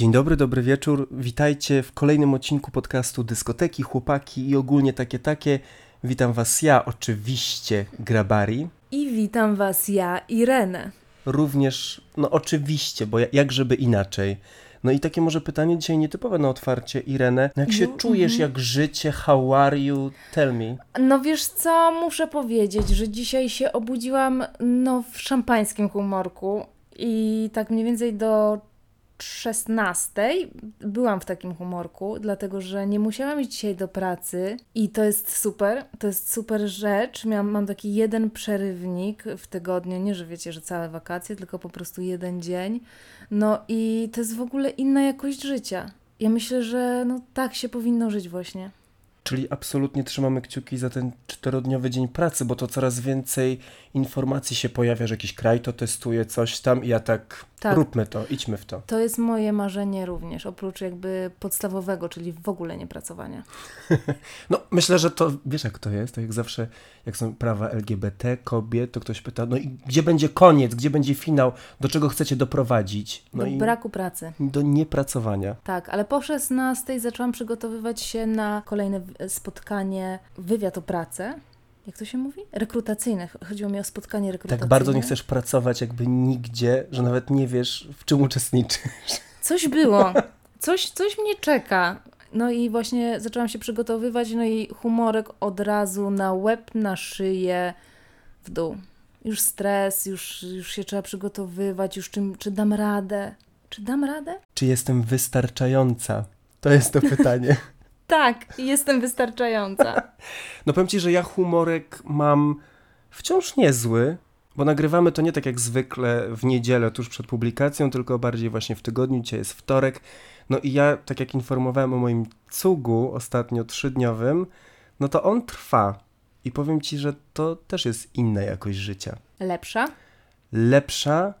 Dzień dobry, dobry wieczór. Witajcie w kolejnym odcinku podcastu Dyskoteki, Chłopaki i ogólnie takie takie. Witam Was ja, oczywiście, Grabari. I witam Was ja, Irenę. Również, no oczywiście, bo jak żeby inaczej. No i takie może pytanie dzisiaj nietypowe na otwarcie, Irenę. No jak się No, czujesz, mhm. jak życie, how are you, tell me. No wiesz co, muszę powiedzieć, że dzisiaj się obudziłam no, w szampańskim humorku i tak mniej więcej do 16 byłam w takim humorku, dlatego że nie musiałam iść dzisiaj do pracy i to jest super, to jest super rzecz. Miałam, mam taki jeden przerywnik w tygodniu, nie że wiecie, że całe wakacje, tylko po prostu jeden dzień. No i to jest w ogóle inna jakość życia. Ja myślę, że no tak się powinno żyć właśnie. Czyli absolutnie trzymamy kciuki za ten czterodniowy dzień pracy, bo to coraz więcej informacji się pojawia, że jakiś kraj to testuje, coś tam i ja tak, Tak. róbmy to, idźmy w to. To jest moje marzenie również, oprócz jakby podstawowego, czyli w ogóle nie pracowania. No, myślę, że to, wiesz jak to jest, to jak zawsze, jak są prawa LGBT, kobiet, to ktoś pyta, no i gdzie będzie koniec, gdzie będzie finał, do czego chcecie doprowadzić? No Do i braku pracy. do niepracowania. Tak, ale po 16 zaczęłam przygotowywać się na kolejne spotkanie, wywiad o pracę. Jak to się mówi? Rekrutacyjne. Chodziło mi o spotkanie rekrutacyjne. Tak bardzo nie chcesz pracować jakby nigdzie, że nawet nie wiesz, w czym uczestniczysz. Coś było. Coś, coś mnie czeka. No i właśnie zaczęłam się przygotowywać, no i humorek od razu na łeb, na szyję, w dół. Już stres, już, już się trzeba przygotowywać, już czym, czy dam radę. Czy dam radę? Czy jestem wystarczająca? To jest to pytanie. Tak, jestem wystarczająca. No powiem Ci, że ja humorek mam wciąż niezły, bo nagrywamy to nie tak jak zwykle w niedzielę tuż przed publikacją, tylko bardziej właśnie w tygodniu, dzisiaj jest wtorek. No i ja, tak jak informowałem o moim cugu ostatnio trzydniowym, no to on trwa. I powiem Ci, że to też jest inna jakość życia. Lepsza? Lepsza,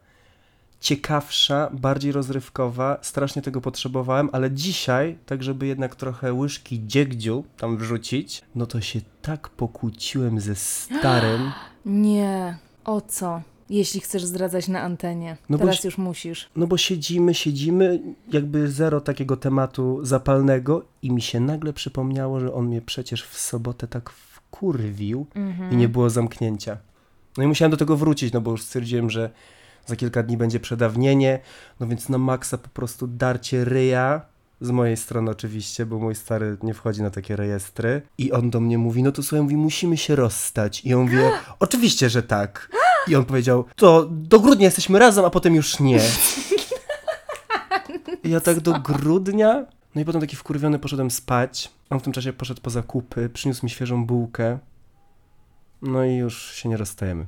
ciekawsza, bardziej rozrywkowa. Strasznie tego potrzebowałem, ale dzisiaj, tak żeby jednak trochę łyżki dziegdziu tam wrzucić, no to się tak pokłóciłem ze starym. Nie. O co? Jeśli chcesz zdradzać na antenie. No bo Teraz się- już musisz. No bo siedzimy, siedzimy, jakby zero takiego tematu zapalnego i mi się nagle przypomniało, że on mnie przecież w sobotę tak wkurwił Mhm. i nie było zamknięcia. No i musiałem do tego wrócić, no bo już stwierdziłem, że za kilka dni będzie przedawnienie, no więc na maksa po prostu darcie ryja, z mojej strony oczywiście, bo mój stary nie wchodzi na takie rejestry i on do mnie mówi, no to słuchaj, mówi, musimy się rozstać. I ja mówię, oczywiście, że tak. I on powiedział, to do grudnia jesteśmy razem, a potem już nie. I ja tak do grudnia, no i potem taki wkurwiony poszedłem spać. On w tym czasie poszedł po zakupy, przyniósł mi świeżą bułkę. No i już się nie rozstajemy.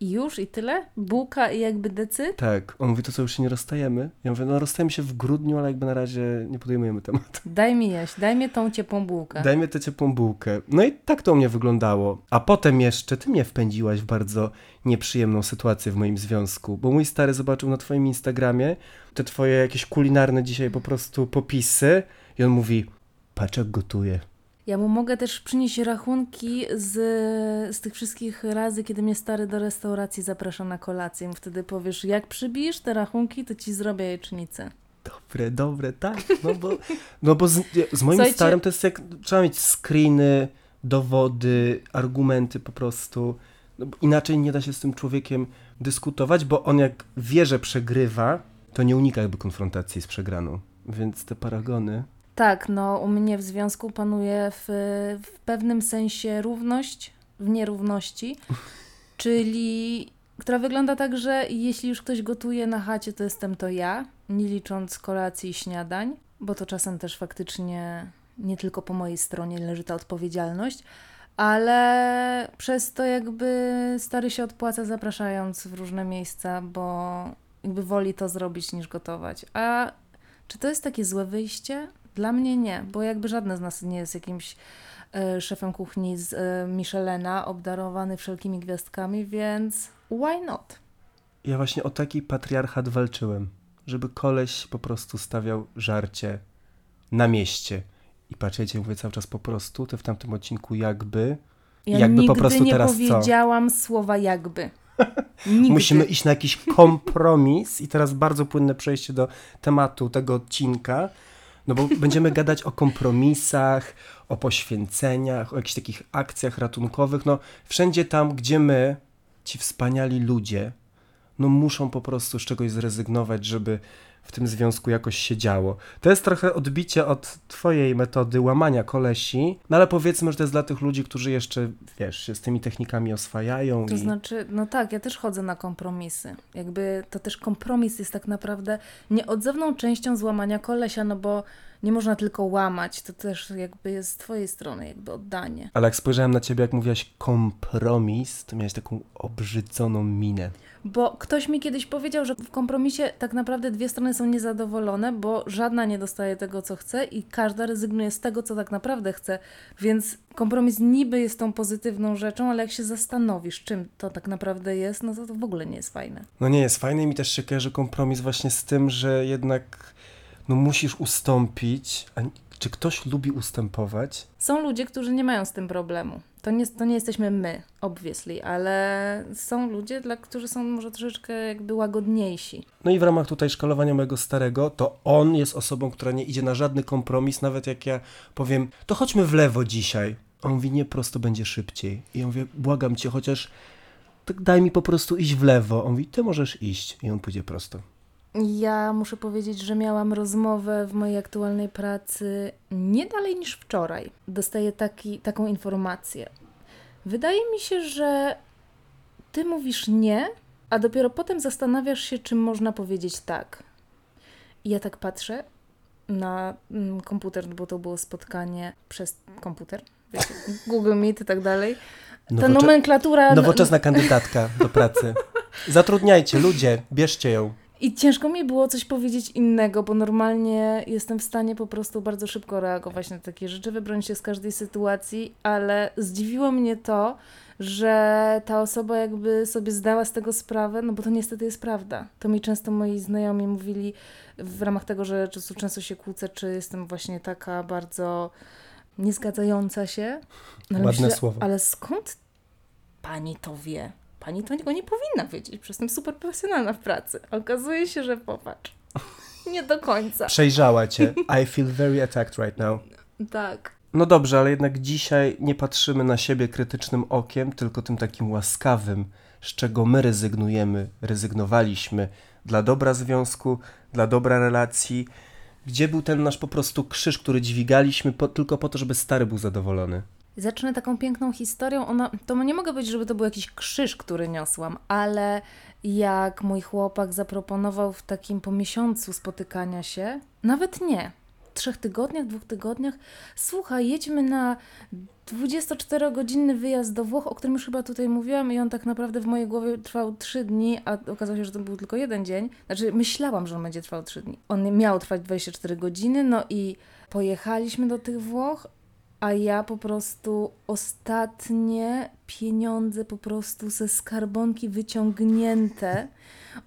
I już? I tyle? Bułka i jakby decyd? Tak, on mówi, to co, już się nie rozstajemy? Ja mówię, no rozstajemy się w grudniu, ale jakby na razie nie podejmujemy tematu. Daj mi jeść, daj mi tą ciepłą bułkę. Daj mi tę ciepłą bułkę. No i tak to u mnie wyglądało. A potem jeszcze ty mnie wpędziłaś w bardzo nieprzyjemną sytuację w moim związku, bo mój stary zobaczył na twoim Instagramie te twoje jakieś kulinarne dzisiaj po prostu popisy i on mówi, patrz jak gotuje. Ja mu mogę też przynieść rachunki z, z tych wszystkich razy, kiedy mnie stary do restauracji zaprasza na kolację. Mu Wtedy powiesz, jak przybijesz te rachunki, to ci zrobię jajecznicę. Dobre, dobre, tak. No bo, no bo z, z moim Słuchajcie- starym to jest jak, trzeba mieć screeny, dowody, argumenty po prostu. No, inaczej nie da się z tym człowiekiem dyskutować, bo on jak wie, że przegrywa, to nie unika jakby konfrontacji z przegraną. Więc te paragony... Tak, no u mnie w związku panuje w, w pewnym sensie równość w nierówności, czyli która wygląda tak, że jeśli już ktoś gotuje na chacie, to jestem to ja, nie licząc kolacji i śniadań, bo to czasem też faktycznie nie tylko po mojej stronie leży ta odpowiedzialność, ale przez to jakby stary się odpłaca zapraszając w różne miejsca, bo jakby woli to zrobić niż gotować. A czy to jest takie złe wyjście? Dla mnie nie, bo jakby żadne z nas nie jest jakimś e, szefem kuchni z e, Michelena, obdarowany wszelkimi gwiazdkami, więc why not? Ja właśnie o taki patriarchat walczyłem, żeby koleś po prostu stawiał żarcie na mieście. I patrzcie, mówię cały czas po prostu, to w tamtym odcinku jakby. Ja Jakby po prostu nie teraz co? powiedziałam słowa jakby. Musimy iść na jakiś kompromis i teraz bardzo płynne przejście do tematu tego odcinka, no bo będziemy gadać o kompromisach, o poświęceniach, o jakichś takich akcjach ratunkowych, no wszędzie tam, gdzie my, ci wspaniali ludzie, no muszą po prostu z czegoś zrezygnować, żeby w tym związku jakoś się działo. To jest trochę odbicie od twojej metody łamania kolesi, no ale powiedzmy, że to jest dla tych ludzi, którzy jeszcze, wiesz, się z tymi technikami oswajają To i... znaczy, no tak, ja też chodzę na kompromisy. Jakby to też kompromis jest tak naprawdę nieodzowną częścią złamania kolesia, no bo nie można tylko łamać, to też jakby jest z twojej strony jakby oddanie. Ale jak spojrzałem na ciebie, jak mówiłaś kompromis, to miałeś taką obrzydzoną minę. Bo ktoś mi kiedyś powiedział, że w kompromisie tak naprawdę dwie strony są niezadowolone, bo żadna nie dostaje tego, co chce i każda rezygnuje z tego, co tak naprawdę chce. Więc kompromis niby jest tą pozytywną rzeczą, ale jak się zastanowisz, czym to tak naprawdę jest, no to to w ogóle nie jest fajne. No nie jest fajny i mi też się kojarzy kompromis właśnie z tym, że jednak no musisz ustąpić. A czy ktoś lubi ustępować? Są ludzie, którzy nie mają z tym problemu. To nie, to nie jesteśmy my, obviously, ale są ludzie, dla którzy są może troszeczkę jakby łagodniejsi. No i w ramach tutaj szkalowania mojego starego, to on jest osobą, która nie idzie na żadny kompromis, nawet jak ja powiem, to chodźmy w lewo dzisiaj. On mówi, nie, prosto będzie szybciej. I ja mówię, błagam cię, chociaż tak daj mi po prostu iść w lewo. On mówi, ty możesz iść. I on pójdzie prosto. Ja muszę powiedzieć, że miałam rozmowę w mojej aktualnej pracy nie dalej niż wczoraj. Dostaję taki, taką informację. Wydaje mi się, że ty mówisz nie, a dopiero potem zastanawiasz się, czym można powiedzieć tak. I ja tak patrzę na mm, komputer, bo to było spotkanie przez komputer, wiecie, Google Meet i tak dalej. Ta Nowocze- nomenklatura. Nowoczesna kandydatka do pracy. Zatrudniajcie, ludzie, bierzcie ją. I ciężko mi było coś powiedzieć innego, bo normalnie jestem w stanie po prostu bardzo szybko reagować na takie rzeczy, wybronić się z każdej sytuacji, ale zdziwiło mnie to, że ta osoba jakby sobie zdała z tego sprawę, no bo to niestety jest prawda. To mi często moi znajomi mówili w ramach tego, że często, często się kłócę, czy jestem właśnie taka bardzo niezgadzająca się. No Ładne myślę, słowo. Ale skąd pani to wie? Pani to go nie powinna wiedzieć, przecież jestem super profesjonalna w pracy. Okazuje się, że popatrz. Nie do końca. Przejrzała cię. I feel very attacked right now. Tak. No dobrze, ale jednak dzisiaj nie patrzymy na siebie krytycznym okiem, tylko tym takim łaskawym, z czego my rezygnujemy, rezygnowaliśmy dla dobra związku, dla dobra relacji. Gdzie był ten nasz po prostu krzyż, który dźwigaliśmy po, tylko po to, żeby stary był zadowolony? Zacznę taką piękną historią. Ona, to nie mogę powiedzieć, żeby to był jakiś krzyż, który niosłam, ale jak mój chłopak zaproponował w takim po miesiącu spotykania się, nawet nie, trzech tygodniach, dwóch tygodniach, słuchaj, jedźmy na 24-godzinny wyjazd do Włoch, o którym już chyba tutaj mówiłam i on tak naprawdę w mojej głowie trwał 3 dni, a okazało się, że to był tylko jeden dzień. Znaczy myślałam, że on będzie trwał 3 dni. On miał trwać 24 godziny, no i pojechaliśmy do tych Włoch, a ja po prostu ostatnie pieniądze po prostu ze skarbonki wyciągnięte,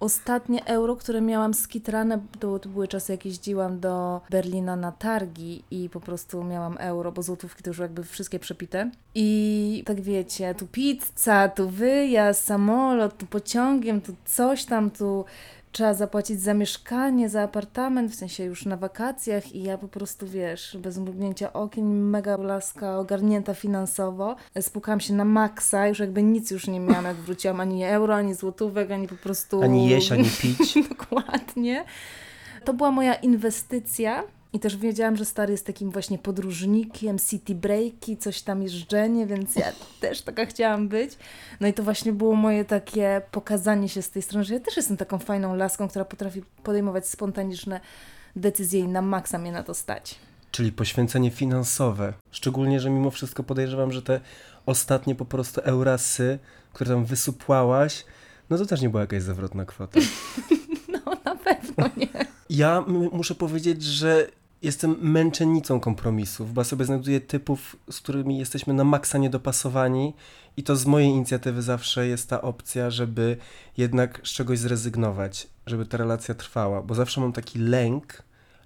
ostatnie euro, które miałam skitrane, to, to były czasy jak jeździłam do Berlina na targi i po prostu miałam euro, bo złotówki to już jakby wszystkie przepite. I tak wiecie, tu pizza, tu wyjazd, samolot, tu pociągiem, tu coś tam, tu trzeba zapłacić za mieszkanie, za apartament, w sensie już na wakacjach i ja po prostu, wiesz, bez mrugnięcia okien, mega laska ogarnięta finansowo. Spukałam się na maksa, już jakby nic już nie miałam, jak wróciłam, ani euro, ani złotówek, ani po prostu... Ani jeść, ani pić. Dokładnie. To była moja inwestycja. I też wiedziałam, że stary jest takim właśnie podróżnikiem, city breaki, coś tam jeżdżenie, więc ja też taka chciałam być. No i to właśnie było moje takie pokazanie się z tej strony, że ja też jestem taką fajną laską, która potrafi podejmować spontaniczne decyzje i na maksa mnie na to stać. Czyli poświęcenie finansowe. Szczególnie, że mimo wszystko podejrzewam, że te ostatnie po prostu eurasy, które tam wysupłałaś, no to też nie była jakaś zawrotna kwota. No na pewno nie. Ja muszę powiedzieć, że jestem męczennicą kompromisów, bo sobie znajduję typów, z którymi jesteśmy na maksa niedopasowani i to z mojej inicjatywy zawsze jest ta opcja, żeby jednak z czegoś zrezygnować, żeby ta relacja trwała, bo zawsze mam taki lęk,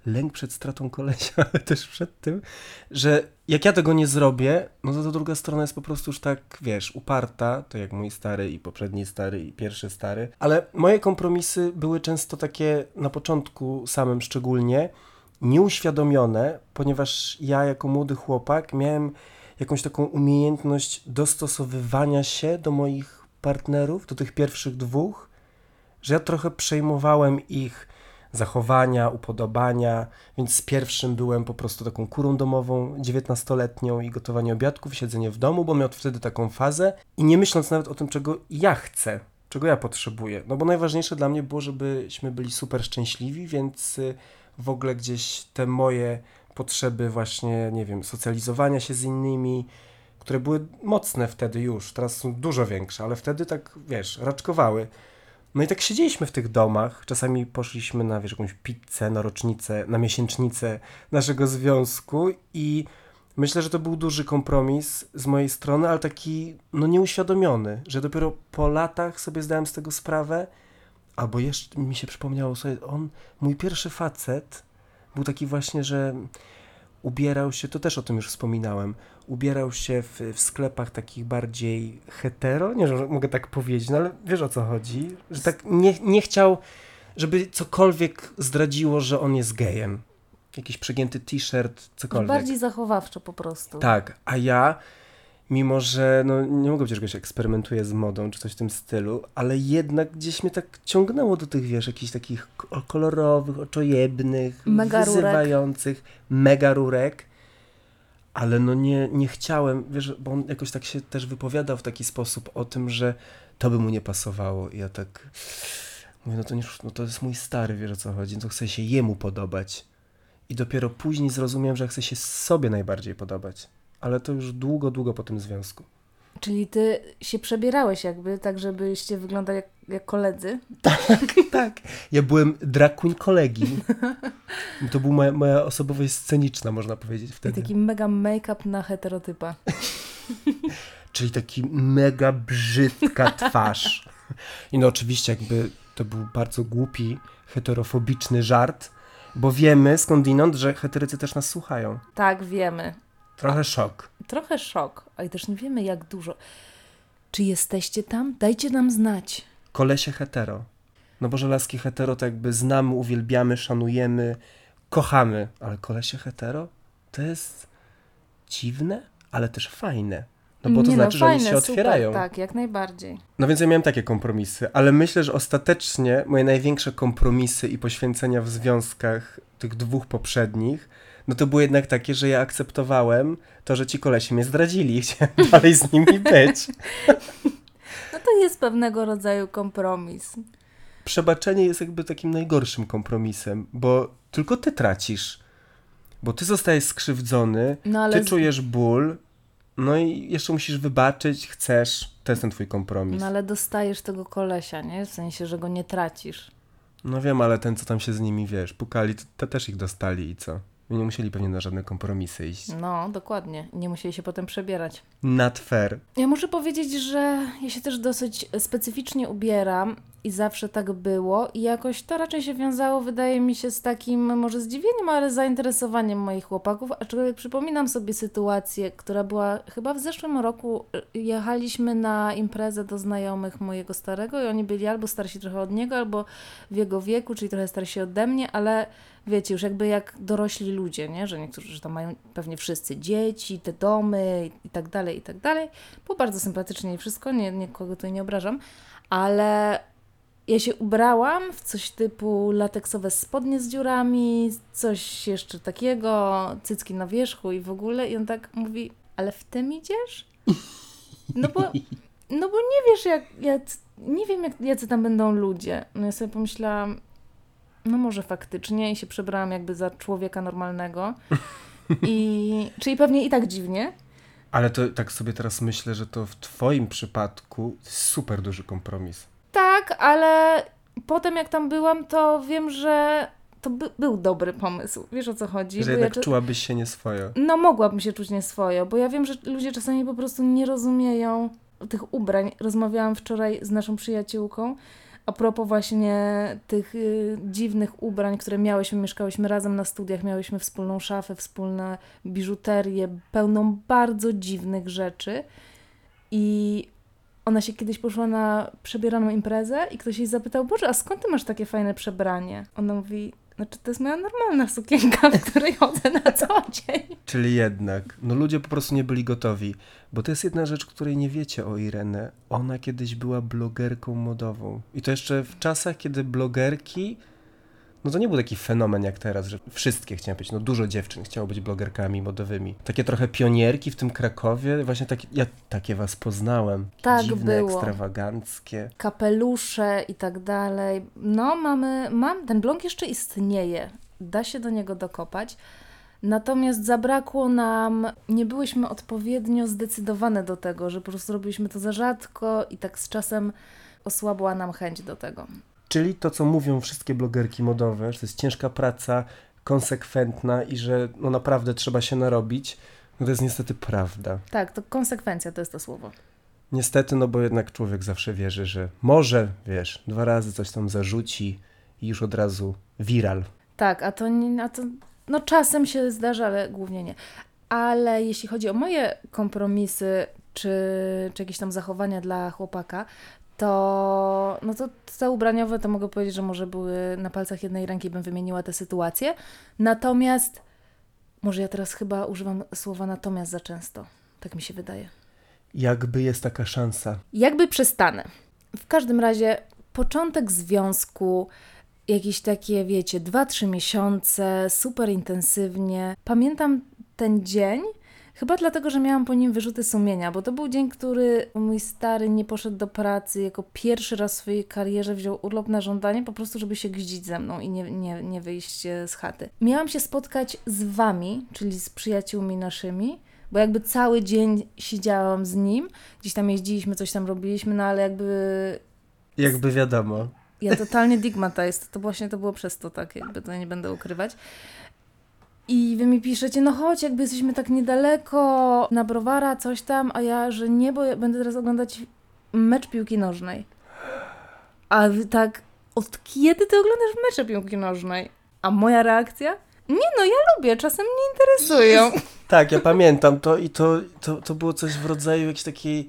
lęk przed stratą kolesia, ale też przed tym, że jak ja tego nie zrobię, no to ta druga strona jest po prostu już tak, wiesz, uparta, to jak mój stary i poprzedni stary i pierwszy stary, ale moje kompromisy były często takie na początku samym szczególnie nieuświadomione, ponieważ ja jako młody chłopak miałem jakąś taką umiejętność dostosowywania się do moich partnerów, do tych pierwszych dwóch, że ja trochę przejmowałem ich zachowania, upodobania, więc z pierwszym byłem po prostu taką kurą domową, 19-letnią i gotowanie obiadków, siedzenie w domu, bo miał wtedy taką fazę i nie myśląc nawet o tym, czego ja chcę, czego ja potrzebuję. No bo najważniejsze dla mnie było, żebyśmy byli super szczęśliwi, więc y, w ogóle gdzieś te moje potrzeby właśnie, nie wiem, socjalizowania się z innymi, które były mocne wtedy już, teraz są dużo większe, ale wtedy tak, wiesz, raczkowały. No i tak siedzieliśmy w tych domach, czasami poszliśmy na, wiesz, jakąś pizzę, na rocznicę, na miesięcznicę naszego związku i myślę, że to był duży kompromis z mojej strony, ale taki, no nieuświadomiony, że dopiero po latach sobie zdałem z tego sprawę, albo jeszcze mi się przypomniało sobie, on, mój pierwszy facet był taki właśnie, że ubierał się, to też o tym już wspominałem, ubierał się w, w sklepach takich bardziej hetero, nie że mogę tak powiedzieć, no ale wiesz o co chodzi, że tak nie, nie chciał, żeby cokolwiek zdradziło, że on jest gejem. Jakiś przegięty t-shirt, cokolwiek. Bardziej zachowawczo po prostu. Tak, a ja, mimo że no, nie mogę powiedzieć, że jakoś eksperymentuję z modą czy coś w tym stylu, ale jednak gdzieś mnie tak ciągnęło do tych, wiesz, jakichś takich ko- kolorowych, oczojebnych, Mega wyzywających, mega rurek. Ale no nie, nie chciałem, wiesz, bo on jakoś tak się też wypowiadał w taki sposób o tym, że to by mu nie pasowało. I ja tak mówię, no to, nie, no to jest mój stary, wiesz o co chodzi, no to chcę się jemu podobać. I dopiero później zrozumiałem, że chcę się sobie najbardziej podobać. Ale to już długo, długo po tym związku. Czyli ty się przebierałeś jakby, tak żebyście wyglądali jak, jak koledzy. tak. Ja byłem drag queen kolegi. To była moja, moja osobowość sceniczna, można powiedzieć I wtedy. taki mega make-up na heterotypa. Czyli taki mega brzydka twarz. I no oczywiście jakby to był bardzo głupi, heterofobiczny żart, bo wiemy skądinąd, że heterycy też nas słuchają. Tak, wiemy. Trochę szok. Trochę szok, ale też nie wiemy jak dużo. Czy jesteście tam? Dajcie nam znać. Kolesie hetero. No bo że laski hetero to jakby znamy, uwielbiamy, szanujemy, kochamy, ale kolesie hetero to jest dziwne, ale też fajne. No bo to Nie znaczy, że oni fajne, się otwierają. Super, tak, jak najbardziej. No więc ja miałem takie kompromisy, ale myślę, że ostatecznie moje największe kompromisy i poświęcenia w związkach tych dwóch poprzednich, no to było jednak takie, że ja akceptowałem to, że ci kolesi mnie zdradzili i chciałem dalej z nimi być. No to jest pewnego rodzaju kompromis. Przebaczenie jest jakby takim najgorszym kompromisem, bo tylko ty tracisz. Bo ty zostajesz skrzywdzony, No ty czujesz ból, no i jeszcze musisz wybaczyć, chcesz, to jest ten twój kompromis. no ale dostajesz tego kolesia, nie? W sensie, że go nie tracisz. No wiem, ale ten, co tam się z nimi, wiesz, pukali, to, to też ich dostali i co? Nie musieli pewnie na żadne kompromisy iść. No, dokładnie. Nie musieli się potem przebierać. Not fair. Ja muszę powiedzieć, że ja się też dosyć specyficznie ubieram i zawsze tak było i jakoś to raczej się wiązało, wydaje mi się, z takim może zdziwieniem, ale zainteresowaniem moich chłopaków, aczkolwiek przypominam sobie sytuację, która była chyba w zeszłym roku, jechaliśmy na imprezę do znajomych mojego starego i oni byli albo starsi trochę od niego, albo w jego wieku, czyli trochę starsi ode mnie, ale wiecie, już jakby jak dorośli ludzie, nie? Że niektórzy że tam mają pewnie wszyscy dzieci, te domy i, tak dalej, i tak dalej. Było bardzo sympatycznie i wszystko, nie, nikogo tutaj nie obrażam, ale ja się ubrałam w coś typu lateksowe spodnie z dziurami, coś jeszcze takiego, cycki na wierzchu i w ogóle. I on tak mówi, ale w tym idziesz? No bo, no bo nie wiesz, jak, jak nie wiem, jak, jacy tam będą ludzie. No ja sobie pomyślałam, no może faktycznie i się przebrałam jakby za człowieka normalnego. I, czyli pewnie i tak dziwnie. Ale to tak sobie teraz myślę, że to w twoim przypadku super duży kompromis. Tak, ale potem jak tam byłam, to wiem, że to by, był dobry pomysł. Wiesz o co chodzi? Że Bo jednak ja, czułabyś się nieswojo. No mogłabym się czuć nieswojo, bo ja wiem, że ludzie czasami po prostu nie rozumieją tych ubrań. Rozmawiałam wczoraj z naszą przyjaciółką. A propos właśnie tych y, dziwnych ubrań, które miałyśmy, mieszkałyśmy razem na studiach, miałyśmy wspólną szafę, wspólne biżuterię, pełną bardzo dziwnych rzeczy. I ona się kiedyś poszła na przebieraną imprezę i ktoś jej zapytał, Boże, a skąd ty masz takie fajne przebranie? Ona mówi, znaczy to jest moja normalna sukienka, w której chodzę na co dzień. Czyli jednak, no ludzie po prostu nie byli gotowi, bo to jest jedna rzecz, której nie wiecie o Irenę. Ona kiedyś była blogerką modową. I to jeszcze w czasach, kiedy blogerki, no to nie był taki fenomen jak teraz, że wszystkie chciały być, no dużo dziewczyn chciało być blogerkami modowymi. Takie trochę pionierki w tym Krakowie, właśnie takie, ja takie was poznałem. Tak Dziwne, było. ekstrawaganckie. Kapelusze i tak dalej. No, mamy, mam, ten blog jeszcze istnieje. Da się do niego dokopać. Natomiast zabrakło nam, nie byłyśmy odpowiednio zdecydowane do tego, że po prostu robiliśmy to za rzadko i tak z czasem osłabła nam chęć do tego. Czyli to, co mówią wszystkie blogerki modowe, że to jest ciężka praca, konsekwentna i że no naprawdę trzeba się narobić, no to jest niestety prawda. Tak, to konsekwencja to jest to słowo. Niestety, no bo jednak człowiek zawsze wierzy, że może, wiesz, dwa razy coś tam zarzuci i już od razu viral. Tak, a to, nie, a to no czasem się zdarza, ale głównie nie. Ale jeśli chodzi o moje kompromisy czy, czy jakieś tam zachowania dla chłopaka, to no to te ubraniowe to mogę powiedzieć, że może były na palcach jednej ręki bym wymieniła tę sytuację. Natomiast może ja teraz chyba używam słowa natomiast za często. Tak mi się wydaje. Jakby jest taka szansa. Jakby przestanę. W każdym razie początek związku, jakieś takie, wiecie, 2-3 miesiące, super intensywnie. Pamiętam ten dzień, chyba dlatego, że miałam po nim wyrzuty sumienia, bo to był dzień, który mój stary nie poszedł do pracy, jako pierwszy raz w swojej karierze wziął urlop na żądanie, po prostu, żeby się gździć ze mną i nie, nie, nie wyjść e, z chaty. Miałam się spotkać z wami, czyli z przyjaciółmi naszymi, bo jakby cały dzień siedziałam z nim, gdzieś tam jeździliśmy, coś tam robiliśmy, no ale jakby Jakby wiadomo. ja totalnie digmatized. To właśnie to było przez to tak, jakby to nie będę ukrywać. I wy mi piszecie, no chodź, jakby jesteśmy tak niedaleko na browara, coś tam, a ja, że nie, bo ja będę teraz oglądać mecz piłki nożnej. A wy tak, od kiedy ty oglądasz mecze piłki nożnej? A moja reakcja? Nie no, ja lubię, czasem mnie interesują. Tak, ja pamiętam to i to, to, to było coś w rodzaju jakiejś takiej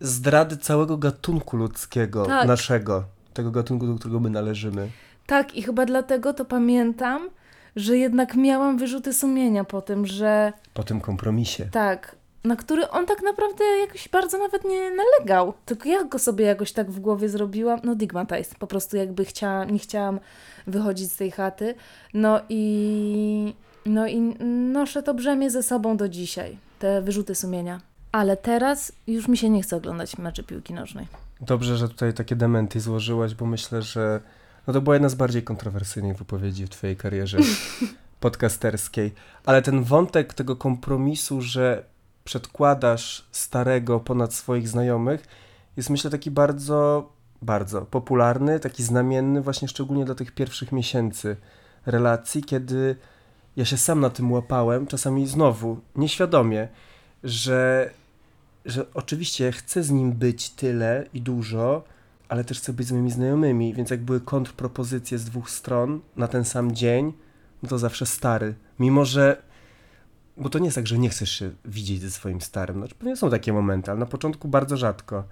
zdrady całego gatunku ludzkiego, Tak. naszego. Tego gatunku, do którego my należymy. Tak, i chyba dlatego to pamiętam, że jednak miałam wyrzuty sumienia po tym, że Po tym kompromisie. Tak, na który on tak naprawdę jakoś bardzo nawet nie nalegał. Tylko ja go sobie jakoś tak w głowie zrobiłam. No digmatized, po prostu jakby chciałam, nie chciałam wychodzić z tej chaty. No i, no i noszę to brzemię ze sobą do dzisiaj, te wyrzuty sumienia. Ale teraz już mi się nie chce oglądać meczy piłki nożnej. Dobrze, że tutaj takie dementy złożyłaś, bo myślę, że no to była jedna z bardziej kontrowersyjnych wypowiedzi w twojej karierze podcasterskiej. Ale ten wątek tego kompromisu, że przedkładasz starego ponad swoich znajomych, jest myślę taki bardzo, bardzo popularny, taki znamienny właśnie szczególnie dla tych pierwszych miesięcy relacji, kiedy ja się sam na tym łapałem, czasami znowu, nieświadomie, że, że oczywiście chcę z nim być tyle i dużo, ale też chcę być z moimi znajomymi, więc jak były kontrpropozycje z dwóch stron na ten sam dzień, no to zawsze stary. Mimo, że bo to nie jest tak, że nie chcesz się widzieć ze swoim starym. Znaczy, pewnie są takie momenty, ale na początku bardzo rzadko.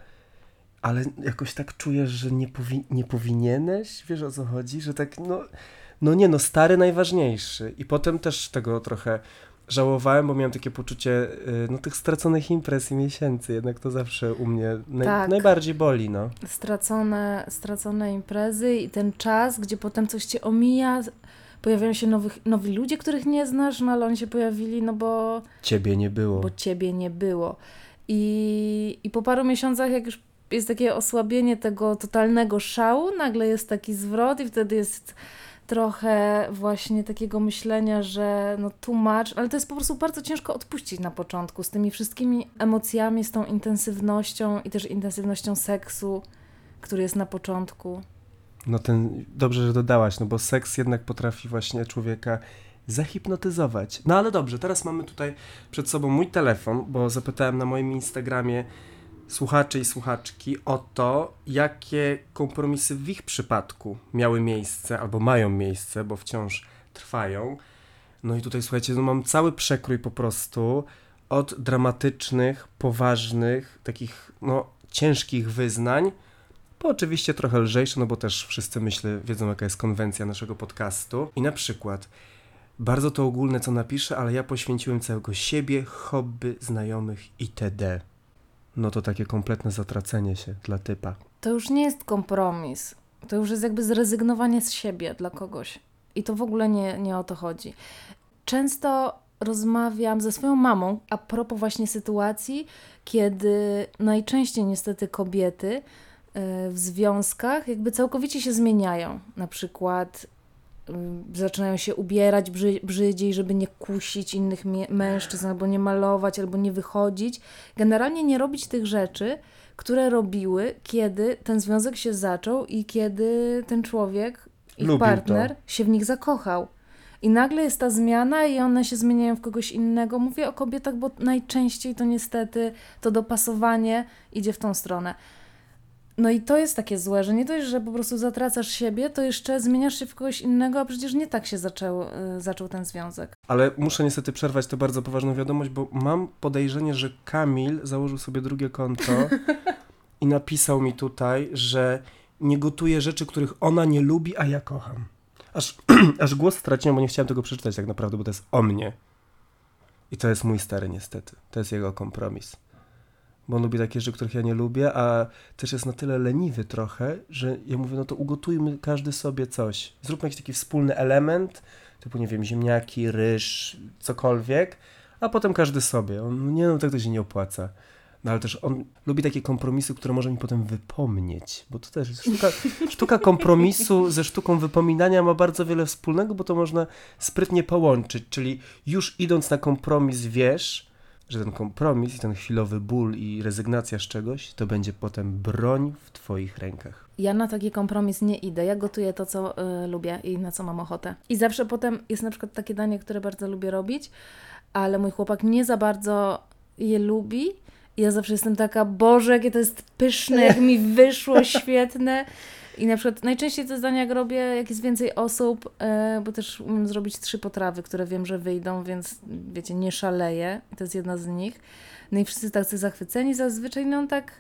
Ale jakoś tak czujesz, że nie, powi- nie powinieneś, wiesz o co chodzi? Że tak, no, no nie, no stary najważniejszy. I potem też tego trochę żałowałem, bo miałem takie poczucie y, no, tych straconych imprez i miesięcy. Jednak to zawsze u mnie naj- Tak. najbardziej boli, no. Stracone, stracone imprezy i ten czas, gdzie potem coś cię omija, pojawiają się nowych, nowi ludzie, których nie znasz, no ale oni się pojawili, no bo Ciebie nie było. bo ciebie nie było. I, I po paru miesiącach, jak już jest takie osłabienie tego totalnego szału, nagle jest taki zwrot i wtedy jest trochę właśnie takiego myślenia, że no too much, ale to jest po prostu bardzo ciężko odpuścić na początku z tymi wszystkimi emocjami, z tą intensywnością i też intensywnością seksu, który jest na początku. No ten, dobrze, że dodałaś, no bo seks jednak potrafi właśnie człowieka zahipnotyzować. No ale dobrze, teraz mamy tutaj przed sobą mój telefon, bo zapytałem na moim Instagramie słuchaczy i słuchaczki o to, jakie kompromisy w ich przypadku miały miejsce albo mają miejsce, bo wciąż trwają. No i tutaj słuchajcie, no mam cały przekrój po prostu od dramatycznych, poważnych, takich no ciężkich wyznań, po oczywiście trochę lżejsze, no bo też wszyscy myślę wiedzą jaka jest konwencja naszego podcastu. I na przykład bardzo to ogólne co napiszę, ale ja poświęciłem całego siebie, hobby, znajomych itd. No to takie kompletne zatracenie się dla typa. To już nie jest kompromis. To już jest jakby zrezygnowanie z siebie dla kogoś. I to w ogóle nie, nie o to chodzi. Często rozmawiam ze swoją mamą a propos właśnie sytuacji, kiedy najczęściej niestety kobiety y, w związkach jakby całkowicie się zmieniają. Na przykład zaczynają się ubierać brzy, brzydziej, żeby nie kusić innych mężczyzn, albo nie malować, albo nie wychodzić. Generalnie nie robić tych rzeczy, które robiły, kiedy ten związek się zaczął i kiedy ten człowiek, ich Lubił partner, to. się w nich zakochał. I nagle jest ta zmiana i one się zmieniają w kogoś innego. Mówię o kobietach, bo najczęściej to niestety to dopasowanie idzie w tą stronę. No i to jest takie złe, że nie dość, że po prostu zatracasz siebie, to jeszcze zmieniasz się w kogoś innego, a przecież nie tak się zaczął, y, zaczął ten związek. Ale muszę niestety przerwać tę bardzo poważną wiadomość, bo mam podejrzenie, że Kamil założył sobie drugie konto i napisał mi tutaj, że nie gotuje rzeczy, których ona nie lubi, a ja kocham. Aż, aż głos straciłem, bo nie chciałem tego przeczytać tak naprawdę, bo to jest o mnie. I to jest mój stary niestety. To jest jego kompromis. Bo on lubi takie rzeczy, których ja nie lubię, a też jest na tyle leniwy trochę, że ja mówię, no to ugotujmy każdy sobie coś. Zróbmy jakiś taki wspólny element, typu, nie wiem, ziemniaki, ryż, cokolwiek, a potem każdy sobie. On, nie no, tak to się nie opłaca. No ale też on lubi takie kompromisy, które może mi potem wypomnieć, bo to też jest sztuka, sztuka kompromisu ze sztuką wypominania ma bardzo wiele wspólnego, bo to można sprytnie połączyć, czyli już idąc na kompromis wiesz, że ten kompromis i ten chwilowy ból i rezygnacja z czegoś, to będzie potem broń w twoich rękach. Ja na taki kompromis nie idę. Ja gotuję to, co y, lubię i na co mam ochotę. I zawsze potem jest na przykład takie danie, które bardzo lubię robić, ale mój chłopak nie za bardzo je lubi. I ja zawsze jestem taka, Boże, jakie to jest pyszne, jak mi wyszło, świetne. I na przykład najczęściej te zdania jak robię, jak jest więcej osób, e, bo też umiem zrobić trzy potrawy, które wiem, że wyjdą, więc wiecie, nie szaleję. To jest jedna z nich. No i wszyscy tacy zachwyceni zazwyczaj, no tak,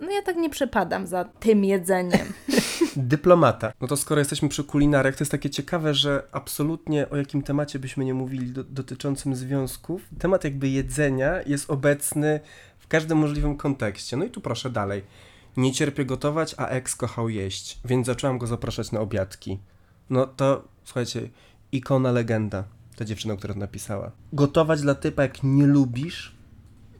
no ja tak nie przepadam za tym jedzeniem. Dyplomata. No to skoro jesteśmy przy kulinarach, to jest takie ciekawe, że absolutnie o jakim temacie byśmy nie mówili do, dotyczącym związków, temat jakby jedzenia jest obecny w każdym możliwym kontekście. No i tu proszę dalej. Nie cierpię gotować, a ex kochał jeść, więc zaczęłam go zapraszać na obiadki. No to, słuchajcie, ikona, legenda. Ta dziewczyna, która to napisała. Gotować dla typa, jak nie lubisz,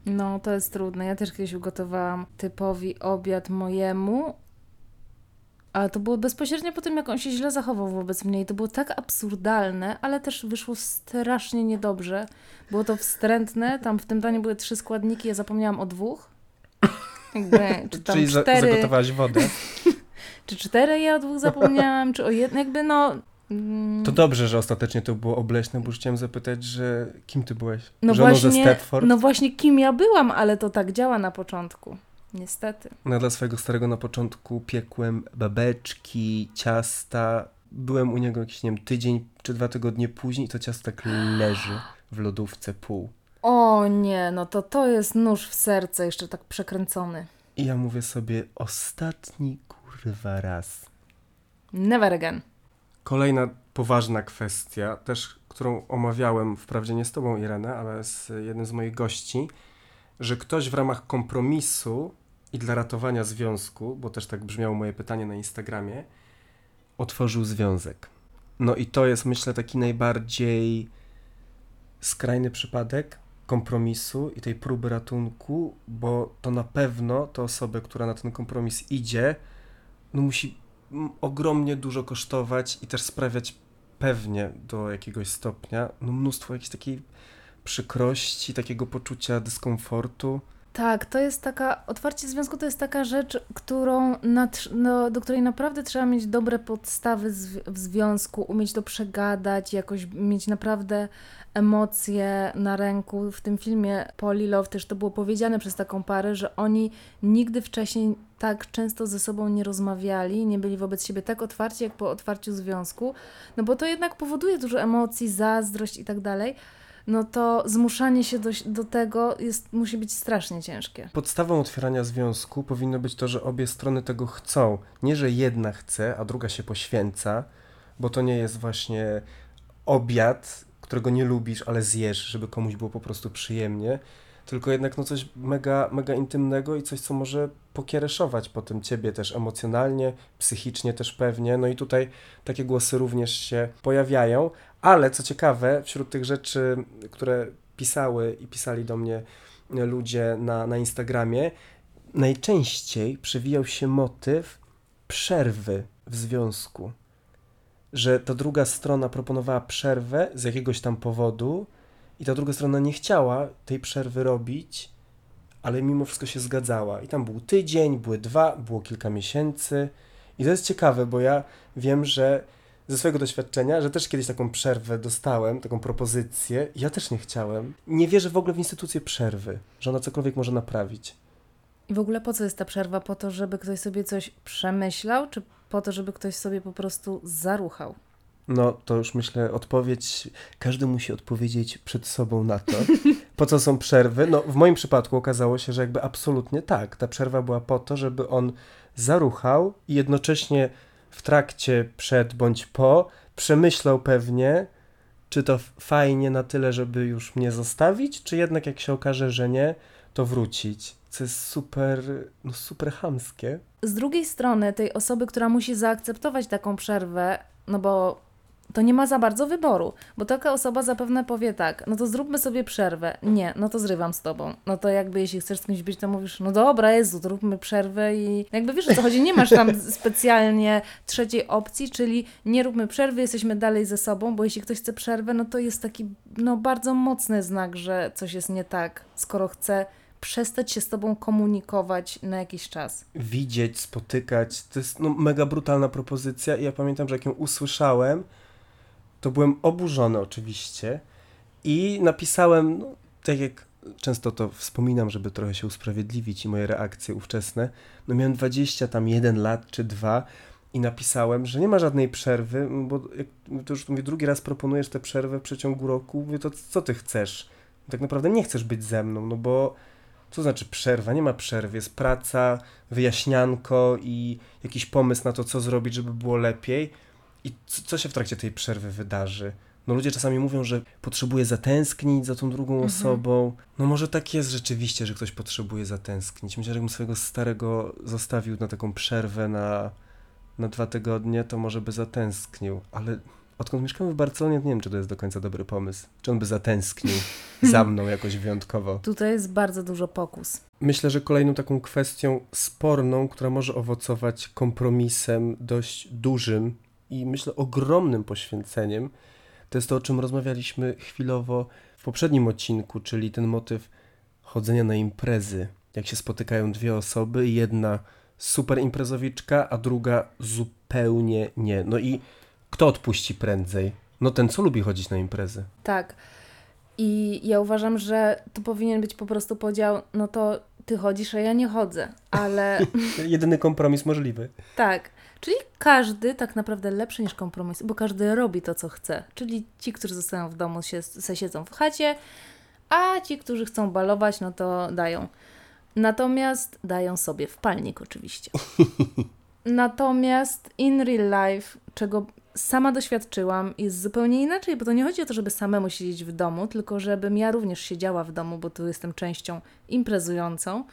No, to jest trudne. Ja też kiedyś ugotowałam typowi obiad mojemu, ale to było bezpośrednio po tym, jak on się źle zachował wobec mnie i to było tak absurdalne, ale też wyszło strasznie niedobrze. Było to wstrętne, tam w tym daniu były trzy składniki, ja zapomniałam o dwóch. Jakby, czy tam czyli cztery, zagotowałaś wodę. czy cztery ja o dwóch zapomniałam, czy o jednym, jakby no... mm, To dobrze, że ostatecznie to było obleśne, bo już chciałem zapytać, że kim ty byłeś? No Żoną właśnie, ze Stepford? no właśnie kim ja byłam, ale to tak działa na początku. Niestety. No dla swojego starego na początku piekłem babeczki, ciasta. Byłem u niego jakiś, nie wiem, tydzień czy dwa tygodnie później i to ciasto tak leży w lodówce pół. O nie, no to to jest nóż w serce, jeszcze tak przekręcony. I ja mówię sobie, ostatni kurwa raz. Never again. Kolejna poważna kwestia, też którą omawiałem, wprawdzie nie z tobą Irenę, ale z jednym z moich gości, że ktoś w ramach kompromisu i dla ratowania związku, bo też tak brzmiało moje pytanie na Instagramie, otworzył związek. No i to jest myślę taki najbardziej skrajny przypadek kompromisu i tej próby ratunku, bo to na pewno tę osobę, która na ten kompromis idzie, no musi ogromnie dużo kosztować i też sprawiać pewnie do jakiegoś stopnia no mnóstwo jakiejś takiej przykrości, takiego poczucia dyskomfortu. Tak, to jest taka, otwarcie związku to jest taka rzecz, którą nad, no, do której naprawdę trzeba mieć dobre podstawy zw- w związku, umieć to przegadać, jakoś mieć naprawdę emocje na ręku. W tym filmie Polly Love też to było powiedziane przez taką parę, że oni nigdy wcześniej tak często ze sobą nie rozmawiali, nie byli wobec siebie tak otwarci, jak po otwarciu związku, no bo to jednak powoduje dużo emocji, zazdrość i tak dalej no to zmuszanie się do, do tego jest, musi być strasznie ciężkie. Podstawą otwierania związku powinno być to, że obie strony tego chcą. Nie, że jedna chce, a druga się poświęca, bo to nie jest właśnie obiad, którego nie lubisz, ale zjesz, żeby komuś było po prostu przyjemnie, tylko jednak no coś mega, mega intymnego i coś, co może pokiereszować potem ciebie też emocjonalnie, psychicznie też pewnie. No i tutaj takie głosy również się pojawiają, ale co ciekawe, wśród tych rzeczy, które pisały i pisali do mnie ludzie na, na Instagramie, najczęściej przewijał się motyw przerwy w związku. Że ta druga strona proponowała przerwę z jakiegoś tam powodu i ta druga strona nie chciała tej przerwy robić, ale mimo wszystko się zgadzała. I tam był tydzień, były dwa, było kilka miesięcy. I to jest ciekawe, bo ja wiem, że ze swojego doświadczenia, że też kiedyś taką przerwę dostałem, taką propozycję. Ja też nie chciałem. Nie wierzę w ogóle w instytucję przerwy, że ona cokolwiek może naprawić. I w ogóle po co jest ta przerwa? Po to, żeby ktoś sobie coś przemyślał, czy po to, żeby ktoś sobie po prostu zaruchał? No, to już myślę, odpowiedź, każdy musi odpowiedzieć przed sobą na to, po co są przerwy. No, w moim przypadku okazało się, że jakby absolutnie tak. Ta przerwa była po to, żeby on zaruchał i jednocześnie w trakcie, przed bądź po, przemyślał pewnie, czy to fajnie na tyle, żeby już mnie zostawić, czy jednak jak się okaże, że nie, to wrócić. Co jest super, no super chamskie. Z drugiej strony, tej osoby, która musi zaakceptować taką przerwę, no bo to nie ma za bardzo wyboru, bo taka osoba zapewne powie tak, no to zróbmy sobie przerwę. Nie, no to zrywam z tobą. No to jakby jeśli chcesz z kimś być, to mówisz, no dobra, Jezu, to róbmy przerwę i jakby wiesz o co chodzi, nie masz tam specjalnie trzeciej opcji, czyli nie róbmy przerwy, jesteśmy dalej ze sobą, bo jeśli ktoś chce przerwę, no to jest taki no bardzo mocny znak, że coś jest nie tak, skoro chce przestać się z tobą komunikować na jakiś czas. Widzieć, spotykać. To jest no, mega brutalna propozycja i ja pamiętam, że jak ją usłyszałem, to byłem oburzony oczywiście i napisałem, no, tak jak często to wspominam, żeby trochę się usprawiedliwić i moje reakcje ówczesne, no miałem 20 tam jeden lat czy dwa i napisałem, że nie ma żadnej przerwy, bo jak to już mówię, drugi raz proponujesz tę przerwę w przeciągu roku, mówię, to co ty chcesz? Tak naprawdę nie chcesz być ze mną, no bo co znaczy przerwa? Nie ma przerwy, jest praca, wyjaśnianko i jakiś pomysł na to, co zrobić, żeby było lepiej i co się w trakcie tej przerwy wydarzy? No ludzie czasami mówią, że potrzebuje zatęsknić za tą drugą mhm. osobą. No może tak jest rzeczywiście, że ktoś potrzebuje zatęsknić. Myślę, że jakbym swojego starego zostawił na taką przerwę na, na dwa tygodnie, to może by zatęsknił. Ale odkąd mieszkamy w Barcelonie, nie wiem, czy to jest do końca dobry pomysł. Czy on by zatęsknił za mną jakoś wyjątkowo. Tutaj jest bardzo dużo pokus. Myślę, że kolejną taką kwestią sporną, która może owocować kompromisem dość dużym i myślę ogromnym poświęceniem, to jest to, o czym rozmawialiśmy chwilowo w poprzednim odcinku, czyli ten motyw chodzenia na imprezy. Jak się spotykają dwie osoby, jedna super imprezowiczka, a druga zupełnie nie. No i kto odpuści prędzej? No ten, co lubi chodzić na imprezy. Tak. I ja uważam, że to powinien być po prostu podział, no to ty chodzisz, a ja nie chodzę, ale... Jedyny kompromis możliwy. Tak. Czyli każdy tak naprawdę lepszy niż kompromis, bo każdy robi to, co chce. Czyli ci, którzy zostają w domu, się, se siedzą w chacie, a ci, którzy chcą balować, no to dają. Natomiast dają sobie w palnik oczywiście. Natomiast in real life, czego sama doświadczyłam, jest zupełnie inaczej, bo to nie chodzi o to, żeby samemu siedzieć w domu, tylko żebym ja również siedziała w domu, bo tu jestem częścią imprezującą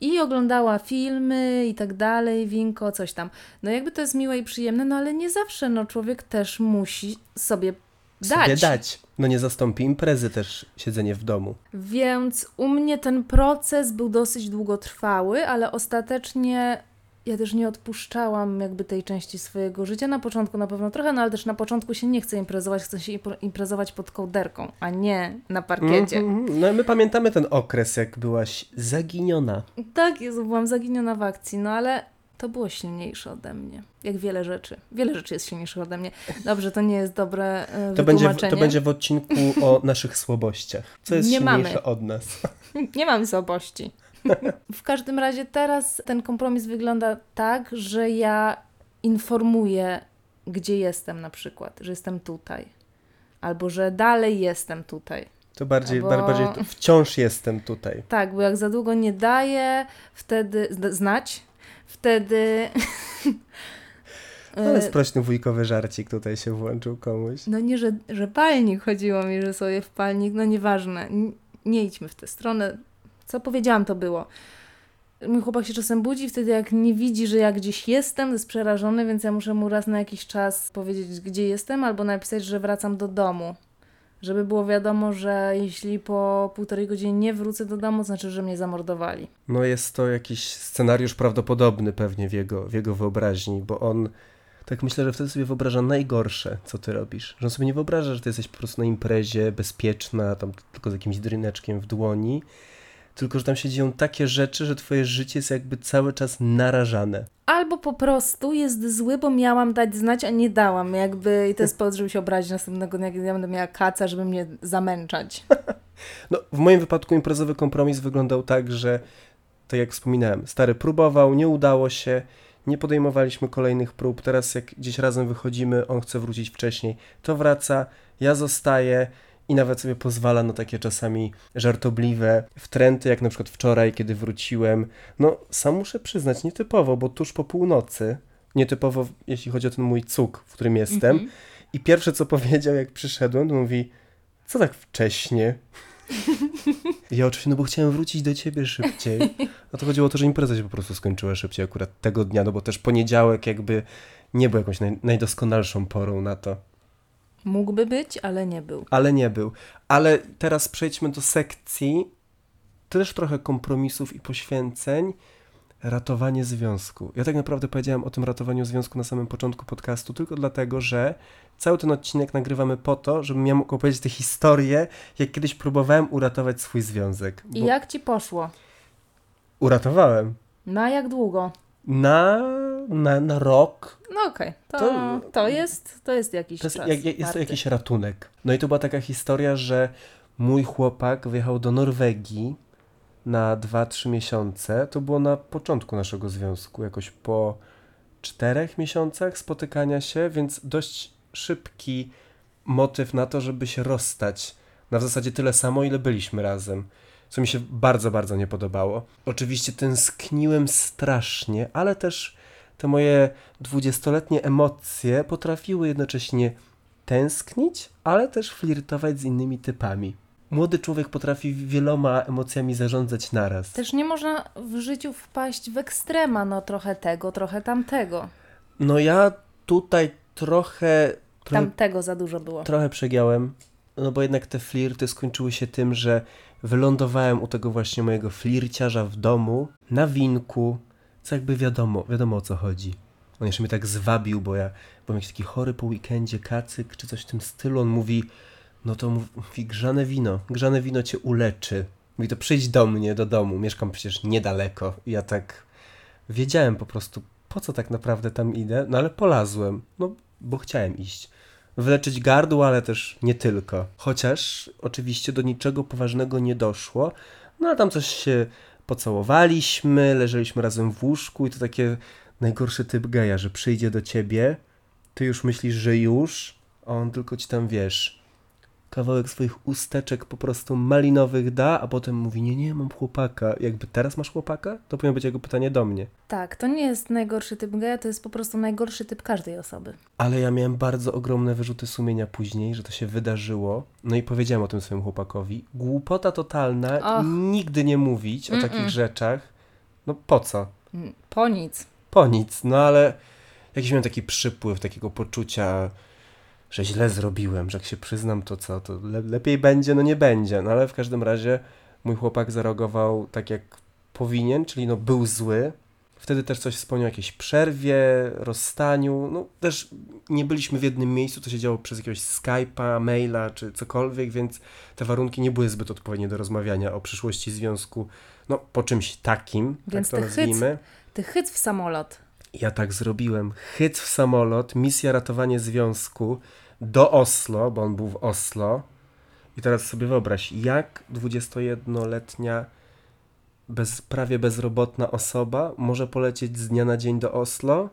i oglądała filmy i tak dalej, winko, coś tam. No jakby to jest miłe i przyjemne, no ale nie zawsze, no człowiek też musi sobie dać. Sobie dać. No nie zastąpi imprezy też siedzenie w domu. Więc u mnie ten proces był dosyć długotrwały, ale ostatecznie ja też nie odpuszczałam jakby tej części swojego życia. Na początku na pewno trochę, no ale też na początku się nie chcę imprezować, chcę się imprezować pod kołderką, a nie na parkiecie. Mhm. No my pamiętamy ten okres, jak byłaś zaginiona. Tak, Jezu, byłam zaginiona w akcji, no ale to było silniejsze ode mnie. Jak wiele rzeczy. Wiele rzeczy jest silniejszych ode mnie. Dobrze, to nie jest dobre e, To będzie, wytłumaczenie. to będzie w odcinku o naszych słabościach. Co jest Nie silniejsze mamy. od nas? Nie mam słabości. w każdym razie teraz ten kompromis wygląda tak, że ja informuję, gdzie jestem na przykład, że jestem tutaj. Albo że dalej jestem tutaj. To bardziej, bardziej wciąż jestem tutaj. Tak, bo jak za długo nie daję, wtedy znać, wtedy. Ale E, sprośny wujkowy żarcik tutaj się włączył komuś. No nie, że, że palnik chodziło mi, że sobie w palnik, no nieważne. Nie idźmy w tę stronę. Co powiedziałam, to było. Mój chłopak się czasem budzi, wtedy jak nie widzi, że ja gdzieś jestem, jest przerażony, więc ja muszę mu raz na jakiś czas powiedzieć, gdzie jestem, albo napisać, że wracam do domu. Żeby było wiadomo, że jeśli po półtorej godziny nie wrócę do domu, znaczy, że mnie zamordowali. No jest to jakiś scenariusz prawdopodobny pewnie w jego, w jego wyobraźni, bo on tak myślę, że wtedy sobie wyobraża najgorsze, co ty robisz. Że on sobie nie wyobraża, że ty jesteś po prostu na imprezie, bezpieczna, tam tylko z jakimś dryneczkiem w dłoni, tylko że tam się dzieją takie rzeczy, że twoje życie jest jakby cały czas narażane. Albo po prostu jest zły, bo miałam dać znać, a nie dałam. Jakby, I to jest powód, żeby się obrazić następnego dnia, kiedy ja będę miała kaca, żeby mnie zamęczać. No, w moim wypadku imprezowy kompromis wyglądał tak, że tak jak wspominałem, stary próbował, nie udało się, nie podejmowaliśmy kolejnych prób. Teraz jak gdzieś razem wychodzimy, on chce wrócić wcześniej, to wraca, ja zostaję i nawet sobie pozwala na takie czasami żartobliwe wtręty, jak na przykład wczoraj, kiedy wróciłem. No, sam muszę przyznać, nietypowo, bo tuż po północy, nietypowo jeśli chodzi o ten mój cuk, w którym jestem. Mhm. I pierwsze co powiedział, jak przyszedłem, to mówi, co tak wcześnie? Ja oczywiście, no bo chciałem wrócić do ciebie szybciej. A to chodziło o to, że impreza się po prostu skończyła szybciej akurat tego dnia, no bo też poniedziałek jakby nie był jakąś naj, najdoskonalszą porą na to. Mógłby być, ale nie był. Ale nie był. Ale teraz przejdźmy do sekcji też trochę kompromisów i poświęceń. Ratowanie związku. Ja tak naprawdę powiedziałem o tym ratowaniu związku na samym początku podcastu tylko dlatego, że cały ten odcinek nagrywamy po to, żebym ja mógł opowiedzieć tę historię, jak kiedyś próbowałem uratować swój związek. I jak ci poszło? Uratowałem. Na jak długo? Na, na, na rok. No okej, to, To- to, jest, to jest jakiś To jest, czas. jak, jest to jakiś ratunek. No i to była taka historia, że mój chłopak wyjechał do Norwegii na 2-3 miesiące. To było na początku naszego związku, jakoś po czterech miesiącach spotykania się, więc dość szybki motyw na to, żeby się rozstać. Na w zasadzie tyle samo, ile byliśmy razem. Co mi się bardzo, bardzo nie podobało. Oczywiście tęskniłem strasznie, ale też te moje dwudziestoletnie emocje potrafiły jednocześnie tęsknić, ale też flirtować z innymi typami. Młody człowiek potrafi wieloma emocjami zarządzać naraz. Też nie można w życiu wpaść w ekstrema, no trochę tego, trochę tamtego. No ja tutaj trochę, trochę, Tamtego za dużo było. trochę przegiałem, no bo jednak te flirty skończyły się tym, że wylądowałem u tego właśnie mojego flirciarza w domu, na winku, co jakby wiadomo, wiadomo o co chodzi. On jeszcze mnie tak zwabił, bo ja byłem jakiś taki chory po weekendzie, kacyk czy coś w tym stylu. On mówi, no to mów- mówi, grzane wino, grzane wino cię uleczy. Mówi, to przyjdź do mnie, do domu, mieszkam przecież niedaleko. I ja tak wiedziałem po prostu, po co tak naprawdę tam idę, no ale polazłem, no bo chciałem iść. Wyleczyć gardło, ale też nie tylko. Chociaż oczywiście do niczego poważnego nie doszło, no ale tam coś się pocałowaliśmy, leżeliśmy razem w łóżku i to takie najgorszy typ geja, że przyjdzie do ciebie, ty już myślisz, że już, a on tylko ci tam, wiesz, kawałek swoich usteczek po prostu malinowych da, a potem mówi, nie, nie, mam chłopaka. Jakby teraz masz chłopaka? To powinno być jego pytanie do mnie. Tak, to nie jest najgorszy typ geja, to jest po prostu najgorszy typ każdej osoby. Ale ja miałem bardzo ogromne wyrzuty sumienia później, że to się wydarzyło. No i powiedziałem o tym swojemu chłopakowi. Głupota totalna, Och. nigdy nie mówić o takich rzeczach. No po co? Mm, Po nic. Po nic, no ale jakiś miałem taki przypływ takiego poczucia, że źle zrobiłem, że jak się przyznam, to co, to le lepiej będzie, no nie będzie. No ale w każdym razie mój chłopak zareagował tak jak powinien, czyli no był zły. Wtedy też coś wspomniał o jakiejś przerwie, rozstaniu. No też nie byliśmy w jednym miejscu, to się działo przez jakiegoś Skype'a, maila czy cokolwiek, więc te warunki nie były zbyt odpowiednie do rozmawiania o przyszłości związku, no po czymś takim, Więc tak to ty hyc- nazwijmy. Ty chyt w samolot. Ja tak zrobiłem. Hyc w samolot, misja ratowanie związku do Oslo, bo on był w Oslo. I teraz sobie wyobraź, jak 21-letnia, bez, prawie bezrobotna osoba może polecieć z dnia na dzień do Oslo?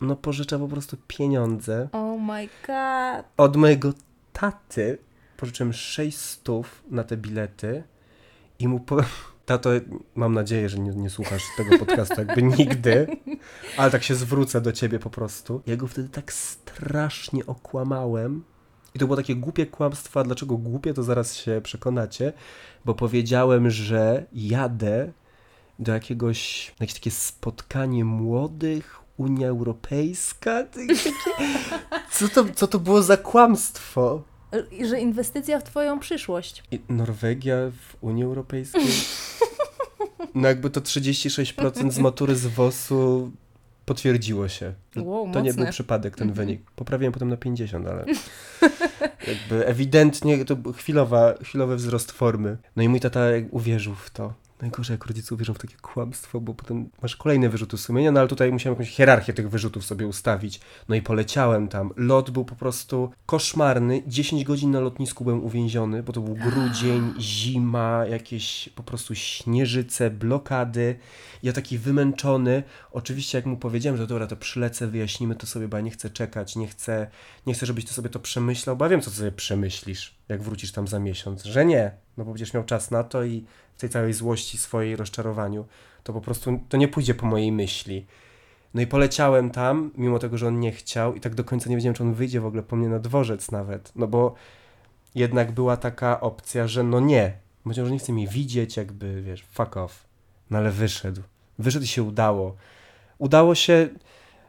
No pożycza po prostu pieniądze. Oh my god. Od mojego taty pożyczyłem 6 stów na te bilety i mu. Tato, mam nadzieję, że nie, nie słuchasz tego podcastu jakby nigdy, ale tak się zwrócę do ciebie po prostu. Ja go wtedy tak strasznie okłamałem. I to było takie głupie kłamstwo, a dlaczego głupie, to zaraz się przekonacie, bo powiedziałem, że jadę do jakiegoś, na jakieś takie spotkanie młodych, Unia Europejska. Co to, co to było za kłamstwo? I Że inwestycja w twoją przyszłość. I Norwegia w Unii Europejskiej? No jakby to 36% z matury z WOS-u potwierdziło się. Wow, To nie mocne. był przypadek ten Mhm. wynik. Poprawiłem potem na 50, ale jakby ewidentnie to był chwilowa, chwilowy wzrost formy. No i mój tata uwierzył w to. Najgorzej jak rodzice uwierzą w takie kłamstwo, bo potem masz kolejne wyrzuty sumienia, no ale tutaj musiałem jakąś hierarchię tych wyrzutów sobie ustawić. No i poleciałem tam. Lot był po prostu koszmarny. 10 godzin na lotnisku byłem uwięziony, bo to był grudzień, zima, jakieś po prostu śnieżyce, blokady. Ja taki wymęczony. Oczywiście jak mu powiedziałem, że dobra, to przylecę, wyjaśnimy to sobie, bo ja nie chcę czekać, nie chcę, nie chcę, żebyś to sobie to przemyślał, bo ja wiem, co sobie przemyślisz, jak wrócisz tam za miesiąc, że nie, no bo będziesz miał czas na to i w tej całej złości, swojej rozczarowaniu, to po prostu to nie pójdzie po mojej myśli. No i poleciałem tam, mimo tego, że on nie chciał i tak do końca nie wiedziałem, czy on wyjdzie w ogóle po mnie na dworzec nawet, no bo jednak była taka opcja, że no nie, powiedział, że nie chce mnie widzieć, jakby, wiesz, fuck off. No ale wyszedł. Wyszedł i się udało. Udało się,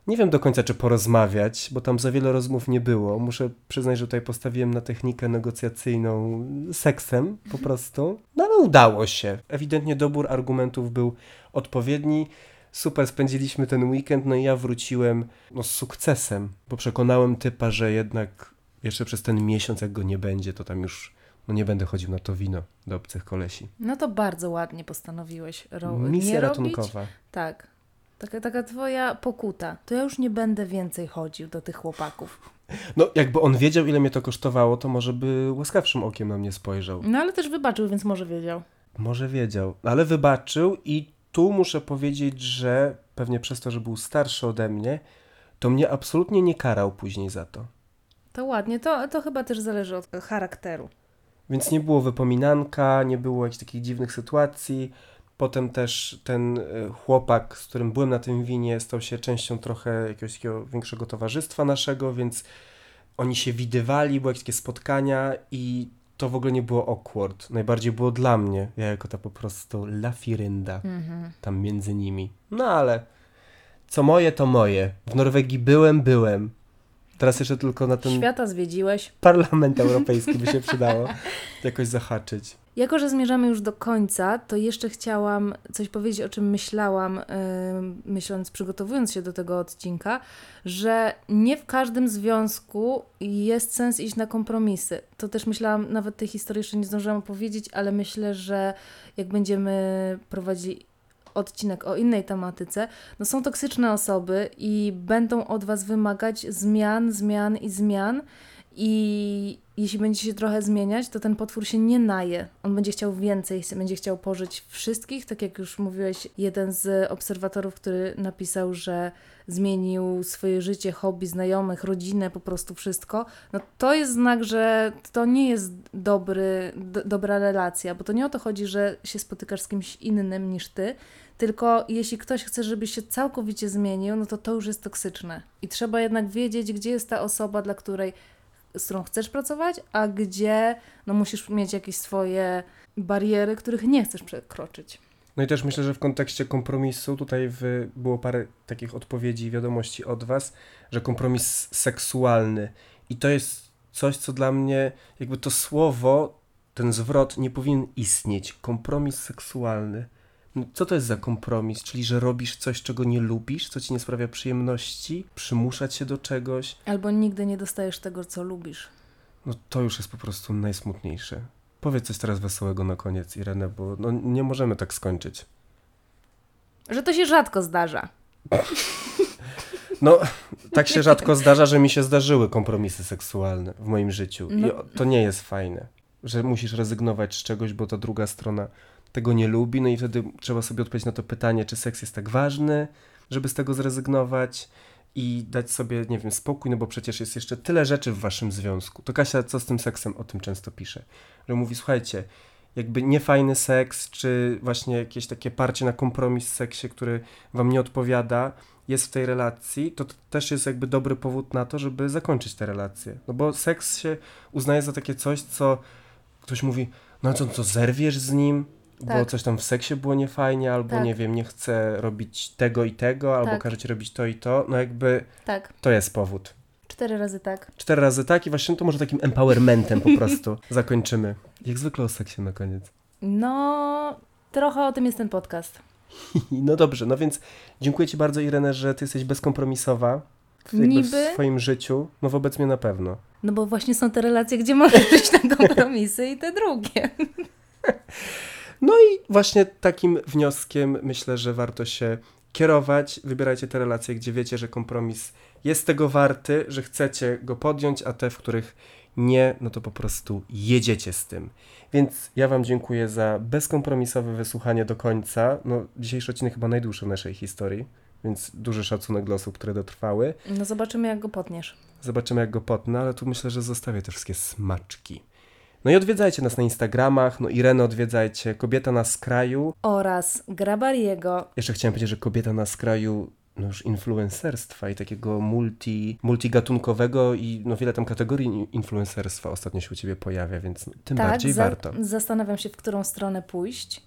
nie wiem do końca, czy porozmawiać, bo tam za wiele rozmów nie było. Muszę przyznać, że tutaj postawiłem na technikę negocjacyjną seksem po prostu. No ale udało się. Ewidentnie dobór argumentów był odpowiedni. Super, spędziliśmy ten weekend, no i ja wróciłem no, z sukcesem, bo przekonałem typa, że jednak jeszcze przez ten miesiąc, jak go nie będzie, to tam już no, nie będę chodził na to wino do obcych kolesi. No to bardzo ładnie postanowiłeś. Ro- Misja nie robić? ratunkowa. Tak. Taka, taka twoja pokuta. To ja już nie będę więcej chodził do tych chłopaków. No, jakby on wiedział, ile mnie to kosztowało, to może by łaskawszym okiem na mnie spojrzał. No ale też wybaczył, więc może wiedział. Może wiedział, ale wybaczył i tu muszę powiedzieć, że pewnie przez to, że był starszy ode mnie, to mnie absolutnie nie karał później za to. To ładnie. To, to chyba też zależy od charakteru. Więc nie było wypominanka, nie było jakichś takich dziwnych sytuacji. Potem też ten y, chłopak, z którym byłem na tym winie, stał się częścią trochę jakiegoś takiego większego towarzystwa naszego, więc oni się widywali, były jakieś takie spotkania i to w ogóle nie było awkward. Najbardziej było dla mnie, ja jako ta po prostu lafirynda Mhm. tam między nimi. No ale co moje, to moje. W Norwegii byłem, byłem. Teraz jeszcze tylko na ten Świata zwiedziłeś. parlament europejski by się przydało jakoś zahaczyć. Jako, że zmierzamy już do końca, to jeszcze chciałam coś powiedzieć, o czym myślałam, yy, myśląc, przygotowując się do tego odcinka, że nie w każdym związku jest sens iść na kompromisy. To też myślałam, nawet tej historii jeszcze nie zdążyłam opowiedzieć, ale myślę, że jak będziemy prowadzili odcinek o innej tematyce, no są toksyczne osoby i będą od Was wymagać zmian, zmian i zmian. I jeśli będzie się trochę zmieniać, to ten potwór się nie naje. On będzie chciał więcej, będzie chciał pożyć wszystkich. Tak jak już mówiłeś, jeden z obserwatorów, który napisał, że zmienił swoje życie, hobby, znajomych, rodzinę, po prostu wszystko. No to jest znak, że to nie jest dobry, do, dobra relacja, bo to nie o to chodzi, że się spotykasz z kimś innym niż ty, tylko jeśli ktoś chce, żebyś się całkowicie zmienił, no to to już jest toksyczne. I trzeba jednak wiedzieć, gdzie jest ta osoba, dla której z którą chcesz pracować, a gdzie no, musisz mieć jakieś swoje bariery, których nie chcesz przekroczyć. No i też myślę, że w kontekście kompromisu tutaj w, było parę takich odpowiedzi i wiadomości od Was, że kompromis seksualny. I to jest coś, co dla mnie, jakby to słowo, ten zwrot nie powinien istnieć. Kompromis seksualny. Co to jest za kompromis? Czyli, że robisz coś, czego nie lubisz, co ci nie sprawia przyjemności, przymuszać się do czegoś? Albo nigdy nie dostajesz tego, co lubisz. No to już jest po prostu najsmutniejsze. Powiedz coś teraz wesołego na koniec, Irene, bo no, nie możemy tak skończyć. Że to się rzadko zdarza. No, tak się rzadko zdarza, że mi się zdarzyły kompromisy seksualne w moim życiu. I No. o- to nie jest fajne, że musisz rezygnować z czegoś, bo ta druga strona tego nie lubi. No i wtedy trzeba sobie odpowiedzieć na to pytanie, czy seks jest tak ważny, żeby z tego zrezygnować i dać sobie, nie wiem, spokój, no bo przecież jest jeszcze tyle rzeczy w waszym związku. To Kasia, co z tym seksem, o tym często pisze. Że mówi, słuchajcie, jakby niefajny seks, czy właśnie jakieś takie parcie na kompromis w seksie, który wam nie odpowiada, jest w tej relacji, to, to też jest jakby dobry powód na to, żeby zakończyć tę relację. No bo seks się uznaje za takie coś, co ktoś mówi, no co, co zerwiesz z nim, bo Tak. coś tam w seksie było niefajnie, albo Tak. nie wiem, nie chce robić tego i tego, albo Tak. każe ci robić to i to, no jakby Tak, to jest powód. cztery razy tak. Cztery razy tak i właśnie to może takim empowermentem po prostu zakończymy. Jak zwykle o seksie na koniec. No, trochę o tym jest ten podcast. No dobrze, no więc dziękuję Ci bardzo Irene, że Ty jesteś bezkompromisowa w, jakby w Niby. swoim życiu, no wobec mnie na pewno. No bo właśnie są te relacje, gdzie możesz iść na kompromisy i te drugie. No i właśnie takim wnioskiem myślę, że warto się kierować. Wybierajcie te relacje, gdzie wiecie, że kompromis jest tego warty, że chcecie go podjąć, a te, w których nie, no to po prostu jedziecie z tym. Więc ja Wam dziękuję za bezkompromisowe wysłuchanie do końca. No, dzisiejszy odcinek chyba najdłuższy w naszej historii, więc duży szacunek dla osób, które dotrwały. No zobaczymy, jak go potniesz. Zobaczymy, jak go potnę, ale tu myślę, że zostawię te wszystkie smaczki. No i odwiedzajcie nas na Instagramach, no Irenę odwiedzajcie, Kobieta na skraju. Oraz Grabariego. Jeszcze chciałem powiedzieć, że kobieta na skraju no już influencerstwa i takiego multi, multigatunkowego i no wiele tam kategorii influencerstwa ostatnio się u Ciebie pojawia, więc tym bardziej Tak, za- warto. zastanawiam się, w którą stronę pójść.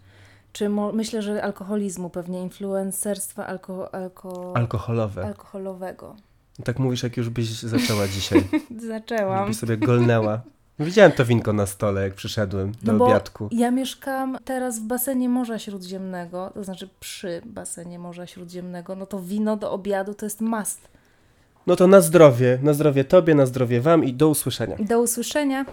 Czy myślę, że alkoholizmu, pewnie influencerstwa alko- alko- Alkoholowe. alkoholowego. tak mówisz, jak już byś zaczęła dzisiaj. Zaczęłam. Byś sobie golnęła. Widziałem to winko na stole, jak przyszedłem do No bo obiadku. ja mieszkam teraz w basenie Morza Śródziemnego, to znaczy przy basenie Morza Śródziemnego, no to wino do obiadu to jest must. No to na zdrowie, na zdrowie Tobie, na zdrowie Wam i do usłyszenia. Do usłyszenia.